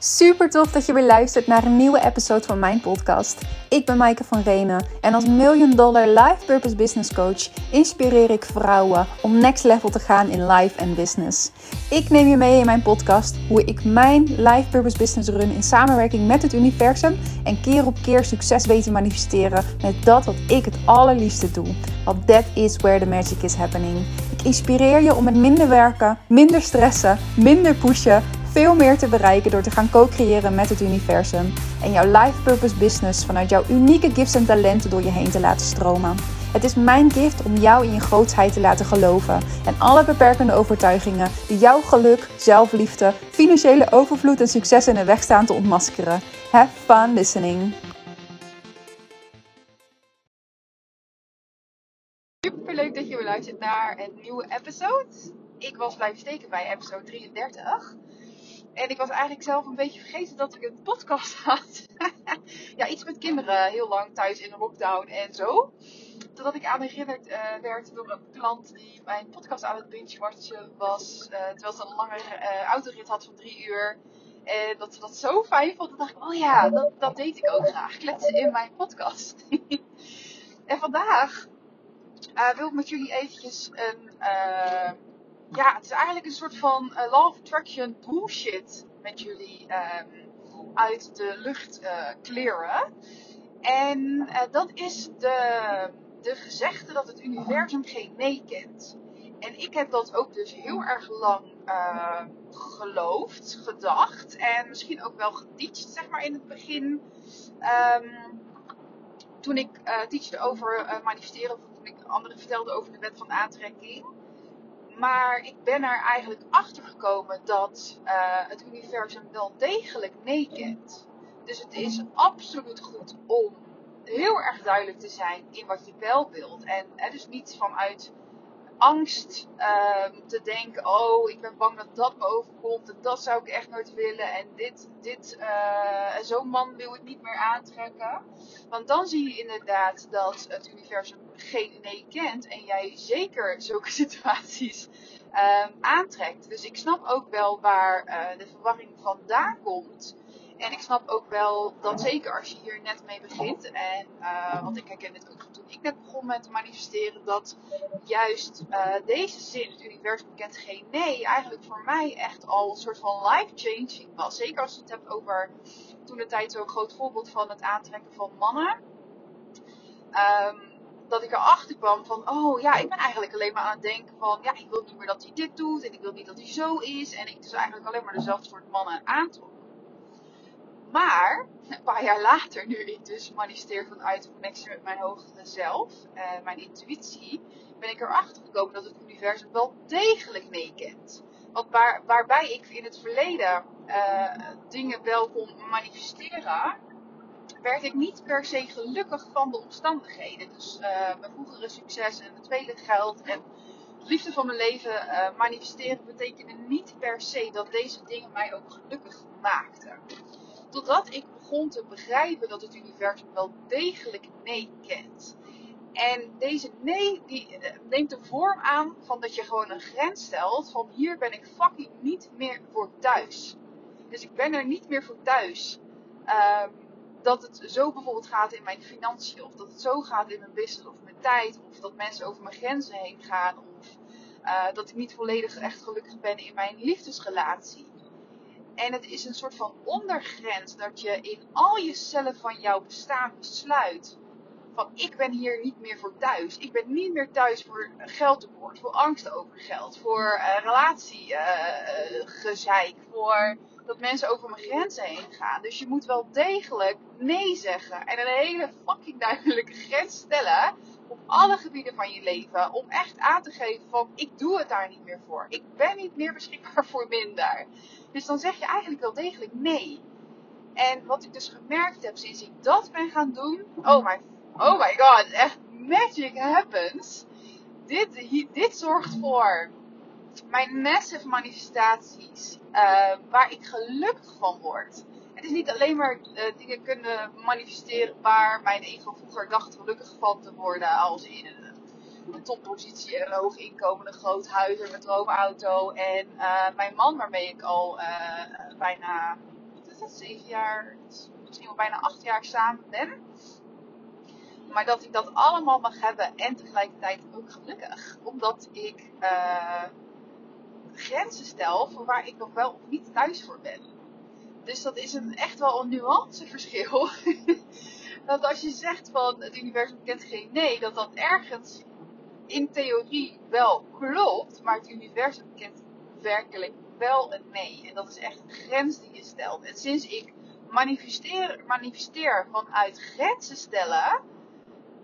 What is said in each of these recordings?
Super tof dat je weer luistert naar een nieuwe episode van mijn podcast. Ik ben Maaike van Renen en als Million Dollar Life Purpose Business Coach inspireer ik vrouwen om next level te gaan in life en business. Ik neem je mee in mijn podcast hoe ik mijn Life Purpose Business run in samenwerking met het universum en keer op keer succes weet te manifesteren met dat wat ik het allerliefste doe. Want that is where the magic is happening. Ik inspireer je om met minder werken, minder stressen, minder pushen veel meer te bereiken door te gaan co-creëren met het universum en jouw life purpose business vanuit jouw unieke gifts en talenten door je heen te laten stromen. Het is mijn gift om jou in je grootsheid te laten geloven en alle beperkende overtuigingen die jouw geluk, zelfliefde, financiële overvloed en succes in de weg staan te ontmaskeren. Have fun listening. Super leuk dat je weer luistert naar een nieuwe episode. Ik was blijven steken bij episode 33. En ik was eigenlijk zelf een beetje vergeten dat ik een podcast had. ja, iets met kinderen heel lang thuis in de lockdown en zo. Totdat ik aan herinnerd uh, werd door een klant die mijn podcast aan het binge-watchen was. Uh, terwijl ze een lange uh, autorit had van drie uur. En dat ze dat zo fijn vond. Dan dacht ik, oh ja, dat, dat deed ik ook graag. Kletsen in mijn podcast. en vandaag wil ik met jullie eventjes een ja, het is eigenlijk een soort van uh, law of attraction bullshit met jullie um, uit de lucht uh. En uh, dat is de, de gezegde dat het universum geen nee kent. En ik heb dat ook dus heel erg lang geloofd, gedacht en misschien ook wel geteacht, zeg maar in het begin. Um, toen ik uh, teachte over manifesteren, of toen ik anderen vertelde over de wet van aantrekking. Maar ik ben er eigenlijk achter gekomen dat uh, het universum wel degelijk nee kent. Dus het is absoluut goed om heel erg duidelijk te zijn in wat je wel wilt. En dus niet vanuit angst uh, te denken: oh, ik ben bang dat dat me overkomt. En dat zou ik echt nooit willen. En dit, dit, uh, zo'n man wil ik niet meer aantrekken. Want dan zie je inderdaad dat het universum geen nee kent. En jij zeker zulke situaties uh, aantrekt. Dus ik snap ook wel waar uh, de verwarring vandaan komt. En ik snap ook wel dat zeker als je hier net mee begint. En, uh, want ik herken het ook toen ik net begon met te manifesteren. Dat juist uh, deze zin, het universum kent geen nee, eigenlijk voor mij echt al een soort van life-changing was. Zeker als je het hebt over toen de tijd zo'n groot voorbeeld van het aantrekken van mannen. Um, dat ik erachter kwam van, oh ja, ik ben eigenlijk alleen maar aan het denken van, ja, ik wil niet meer dat hij dit doet en ik wil niet dat hij zo is. En ik dus eigenlijk alleen maar dezelfde soort mannen aantrok. Maar, een paar jaar later, nu ik dus manifesteer vanuit connectie met mijn hogere zelf, uh, mijn intuïtie, ben ik erachter gekomen dat het universum wel degelijk nee kent. Want waar, waarbij ik in het verleden uh, dingen wel kon manifesteren, werd ik niet per se gelukkig van de omstandigheden. Dus uh, mijn vroegere succes en het tweede geld en de liefde van mijn leven uh, manifesteren betekende niet per se dat deze dingen mij ook gelukkig maakten. Totdat ik begon te begrijpen dat het universum wel degelijk nee kent. En deze nee die neemt de vorm aan van dat je gewoon een grens stelt van hier ben ik fucking niet meer voor thuis. Dus ik ben er niet meer voor thuis. Um, dat het zo bijvoorbeeld gaat in mijn financiën, of dat het zo gaat in mijn business of mijn tijd, of dat mensen over mijn grenzen heen gaan, of uh, dat ik niet volledig echt gelukkig ben in mijn liefdesrelatie. En het is een soort van ondergrens dat je in al je cellen van jouw bestaan besluit van ik ben hier niet meer voor thuis. Ik ben niet meer thuis voor geldtekort, voor angst over geld, voor uh, relatiegezeik, voor dat mensen over mijn grenzen heen gaan. Dus je moet wel degelijk nee zeggen en een hele fucking duidelijke grens stellen op alle gebieden van je leven. Om echt aan te geven van ik doe het daar niet meer voor. Ik ben niet meer beschikbaar voor minder. Dus dan zeg je eigenlijk wel degelijk nee. En wat ik dus gemerkt heb sinds ik dat ben gaan doen. Oh my, oh my god, echt magic happens. Dit, dit zorgt voor mijn massive manifestaties. Uh, waar ik gelukkig van word. Het is niet alleen maar uh, dingen kunnen manifesteren waar mijn ego vroeger dacht gelukkig van te worden. Als in een, toppositie, een hoog inkomen, een groot huis, een droomauto. En uh, mijn man waarmee ik al bijna is het, zeven jaar, misschien wel bijna acht jaar samen ben. Maar dat ik dat allemaal mag hebben en tegelijkertijd ook gelukkig. Omdat ik grenzen stel voor waar ik nog wel of niet thuis voor ben. Dus dat is een, echt wel een nuanceverschil. dat als je zegt van het universum kent geen nee, dat dat ergens in theorie wel klopt, maar het universum kent werkelijk wel een nee. En dat is echt een grens die je stelt. En sinds ik manifesteer, manifesteer vanuit grenzen stellen,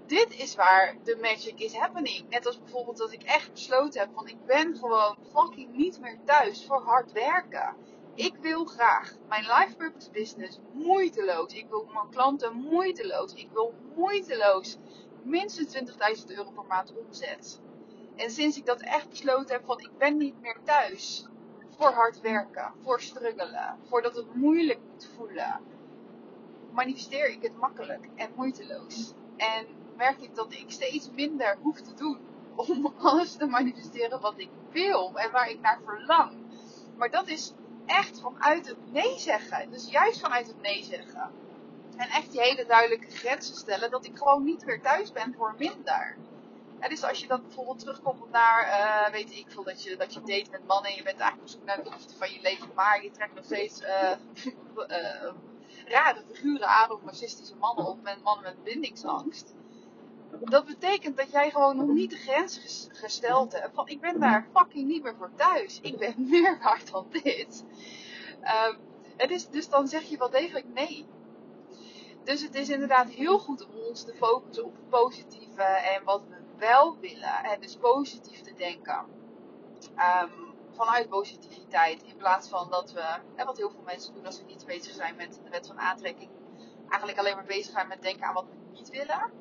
dit is waar de magic is happening. Net als bijvoorbeeld dat ik echt besloten heb van ik ben gewoon fucking niet meer thuis voor hard werken. Ik wil graag mijn life purpose business moeiteloos. Ik wil mijn klanten moeiteloos. Ik wil moeiteloos minstens 20.000 euro per maand omzet. En sinds ik dat echt besloten heb van ik ben niet meer thuis voor hard werken, voor struggelen, voor dat het moeilijk moet voelen, manifesteer ik het makkelijk en moeiteloos. En merk ik dat ik steeds minder hoef te doen om alles te manifesteren wat ik wil en waar ik naar verlang. Maar dat is echt vanuit het nee zeggen. Dus juist vanuit het nee zeggen. En echt die hele duidelijke grenzen stellen dat ik gewoon niet meer thuis ben voor minder. En dus als je dan bijvoorbeeld terugkomt naar, uh, weet ik veel, dat je, dat je date met mannen en je bent eigenlijk op zoek naar de liefde van je leven, maar je trekt nog steeds uh, rare figuren aan of narcistische mannen op met mannen met bindingsangst. Dat betekent dat jij gewoon nog niet de grens gesteld hebt van ik ben daar fucking niet meer voor thuis. Ik ben meer waard dan dit. Um, het is, dus dan zeg je wel degelijk nee. Dus het is inderdaad heel goed om ons te focussen op het positieve en wat we wel willen. En dus positief te denken. Um, vanuit positiviteit. In plaats van dat we, en wat heel veel mensen doen als ze niet bezig zijn met de wet van aantrekking, eigenlijk alleen maar bezig zijn met denken aan wat we niet willen.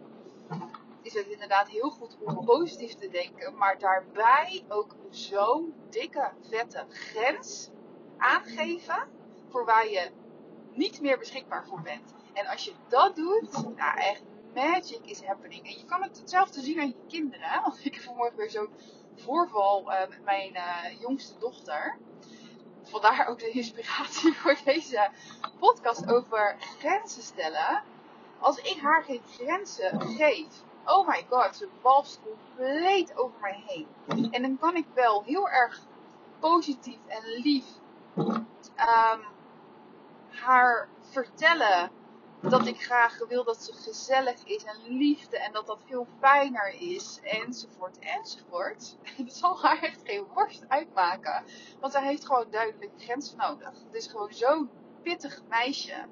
Is het inderdaad heel goed om positief te denken, maar daarbij ook zo'n dikke, vette grens aangeven voor waar je niet meer beschikbaar voor bent. En als je dat doet, nou echt magic is happening. En je kan het hetzelfde zien aan je kinderen. Want ik heb vanmorgen weer zo'n voorval uh, met mijn uh, jongste dochter. Vandaar ook de inspiratie voor deze podcast over grenzen stellen. Als ik haar geen grenzen geef, oh my god, ze walst compleet over mij heen. En dan kan ik wel heel erg positief en lief um, haar vertellen dat ik graag wil dat ze gezellig is en liefde en dat dat veel fijner is, enzovoort, enzovoort. Het zal haar echt geen worst uitmaken, want zij heeft gewoon duidelijk grenzen nodig. Het is gewoon zo'n pittig meisje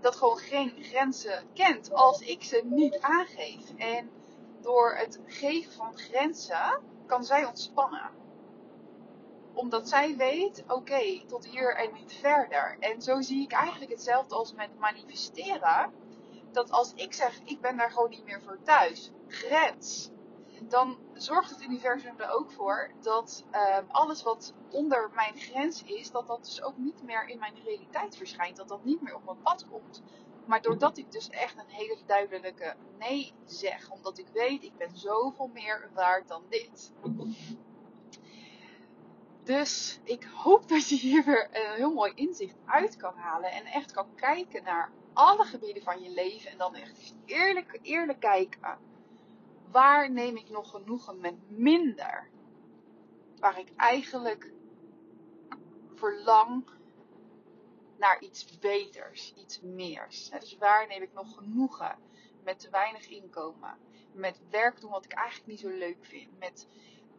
dat gewoon geen grenzen kent als ik ze niet aangeef. En door het geven van grenzen kan zij ontspannen omdat zij weet, oké, tot hier en niet verder. En zo zie ik eigenlijk hetzelfde als met manifesteren. Dat als ik zeg, ik ben daar gewoon niet meer voor thuis, grens. Dan zorgt het universum er ook voor dat uh, alles wat onder mijn grens is, dat dat dus ook niet meer in mijn realiteit verschijnt. Dat dat niet meer op mijn pad komt. Maar doordat ik dus echt een hele duidelijke nee zeg, omdat ik weet, ik ben zoveel meer waard dan dit. Dus ik hoop dat je hier weer een heel mooi inzicht uit kan halen. En echt kan kijken naar alle gebieden van je leven. En dan echt eerlijk, eerlijk kijken. Waar neem ik nog genoegen met minder? Waar ik eigenlijk verlang naar iets beters, iets meers. Dus waar neem ik nog genoegen met te weinig inkomen? Met werk doen wat ik eigenlijk niet zo leuk vind. Met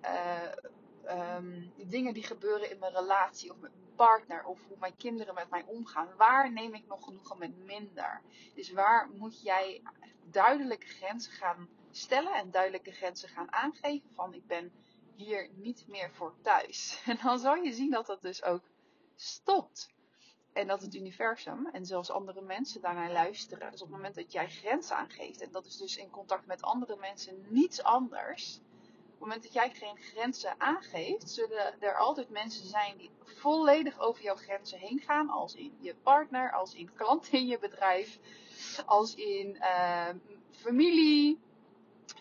uh, um, dingen die gebeuren in mijn relatie of met mijn partner of hoe mijn kinderen met mij omgaan. Waar neem ik nog genoegen met minder? Dus waar moet jij duidelijke grenzen gaan stellen en duidelijke grenzen gaan aangeven van ik ben hier niet meer voor thuis. En dan zal je zien dat dat dus ook stopt. En dat het universum en zelfs andere mensen daarnaar luisteren. Dus op het moment dat jij grenzen aangeeft, en dat is dus in contact met andere mensen niets anders, op het moment dat jij geen grenzen aangeeft, zullen er altijd mensen zijn die volledig over jouw grenzen heen gaan. Als in je partner, als in klanten in je bedrijf, als in uh, familie,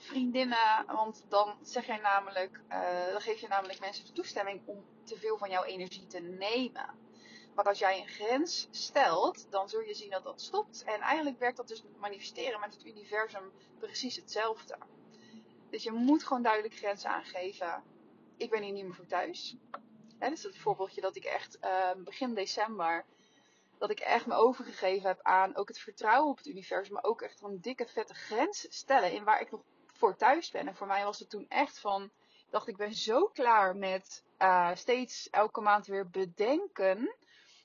vriendinnen. Want dan zeg jij namelijk, uh, dan geef je namelijk mensen de toestemming om te veel van jouw energie te nemen. Maar als jij een grens stelt, dan zul je zien dat dat stopt. En eigenlijk werkt dat dus met manifesteren met het universum precies hetzelfde. Dus je moet gewoon duidelijk grenzen aangeven. Ik ben hier niet meer voor thuis. Hè, dus het voorbeeldje dat ik echt uh, begin december, dat ik echt me overgegeven heb aan ook het vertrouwen op het universum, maar ook echt een dikke vette grens stellen in waar ik nog voor thuis ben. En voor mij was het toen echt van, dacht ik ben zo klaar met uh, steeds elke maand weer bedenken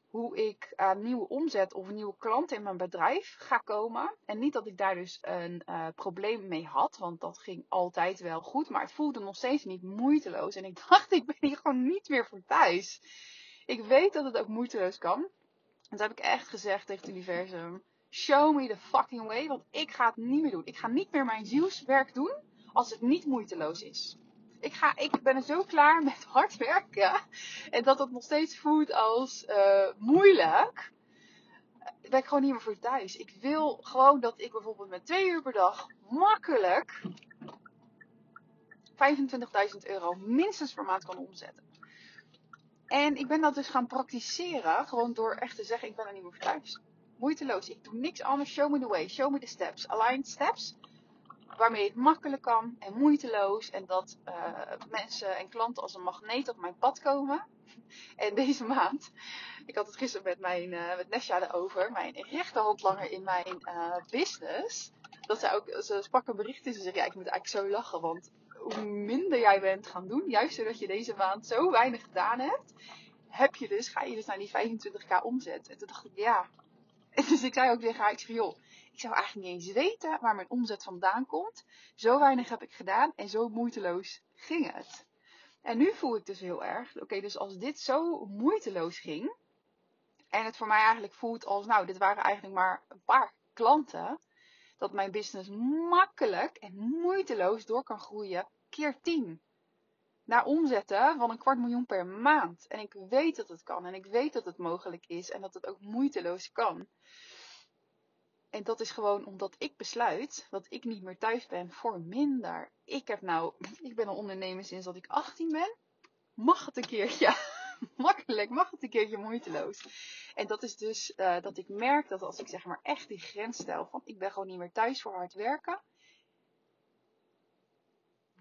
hoe ik uh, nieuwe omzet of nieuwe klanten in mijn bedrijf ga komen. En niet dat ik daar dus een uh, probleem mee had, want dat ging altijd wel goed. Maar het voelde nog steeds niet moeiteloos. En ik dacht, ik ben hier gewoon niet meer voor thuis. Ik weet dat het ook moeiteloos kan. En heb ik echt gezegd tegen het universum: Show me the fucking way, want ik ga het niet meer doen. Ik ga niet meer mijn zielswerk doen als het niet moeiteloos is. Ik, ga, ik ben er zo klaar met hard werken. En dat het nog steeds voelt als uh, moeilijk. Ben ik gewoon niet meer voor thuis. Ik wil gewoon dat ik bijvoorbeeld met twee uur per dag makkelijk 25.000 euro minstens per maand kan omzetten. En ik ben dat dus gaan praktiseren. Gewoon door echt te zeggen, ik ben er niet meer voor thuis. Moeiteloos. Ik doe niks anders. Show me the way. Show me the steps. Aligned steps waarmee het makkelijk kan en moeiteloos. En dat uh, mensen en klanten als een magneet op mijn pad komen. En deze maand, ik had het gisteren met, mijn, uh, met Nesja erover, mijn rechterhandlanger in mijn uh, business. Dat zij ook, ze sprak een bericht in. Ze zei, ja, ik moet eigenlijk zo lachen, want hoe minder jij bent gaan doen, juist zodat je deze maand zo weinig gedaan hebt, heb je dus, ga je dus naar die 25k omzet. En toen dacht ik, ja. Dus ik zei ook tegen haar, ik zeg, joh, ik zou eigenlijk niet eens weten waar mijn omzet vandaan komt. Zo weinig heb ik gedaan en zo moeiteloos ging het. En nu voel ik dus heel erg, oké, dus als dit zo moeiteloos ging, en het voor mij eigenlijk voelt als, nou, dit waren eigenlijk maar een paar klanten, dat mijn business makkelijk en moeiteloos door kan groeien keer 10. Naar omzetten van een kwart miljoen per maand. En ik weet dat het kan en ik weet dat het mogelijk is en dat het ook moeiteloos kan. En dat is gewoon omdat ik besluit dat ik niet meer thuis ben voor minder. Ik heb nou, ik ben een ondernemer sinds dat ik 18 ben. Mag het een keertje? Makkelijk, mag het een keertje moeiteloos. En dat is dus uh, dat ik merk dat als ik zeg maar echt die grens stel van ik ben gewoon niet meer thuis voor hard werken.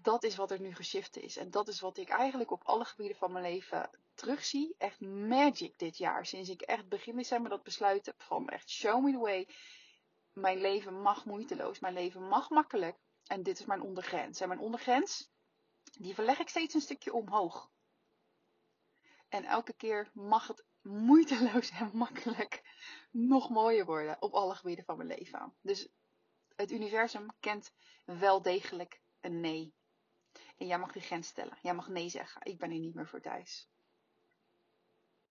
Dat is wat er nu geshift is. En dat is wat ik eigenlijk op alle gebieden van mijn leven terugzie. Echt magic dit jaar. Sinds ik echt begin december dat besluit heb van echt show me the way mijn leven mag moeiteloos, mijn leven mag makkelijk. En dit is mijn ondergrens. En mijn ondergrens, die verleg ik steeds een stukje omhoog. En elke keer mag het moeiteloos en makkelijk nog mooier worden op alle gebieden van mijn leven. Dus het universum kent wel degelijk een nee. En jij mag die grens stellen. Jij mag nee zeggen. Ik ben hier niet meer voor thuis.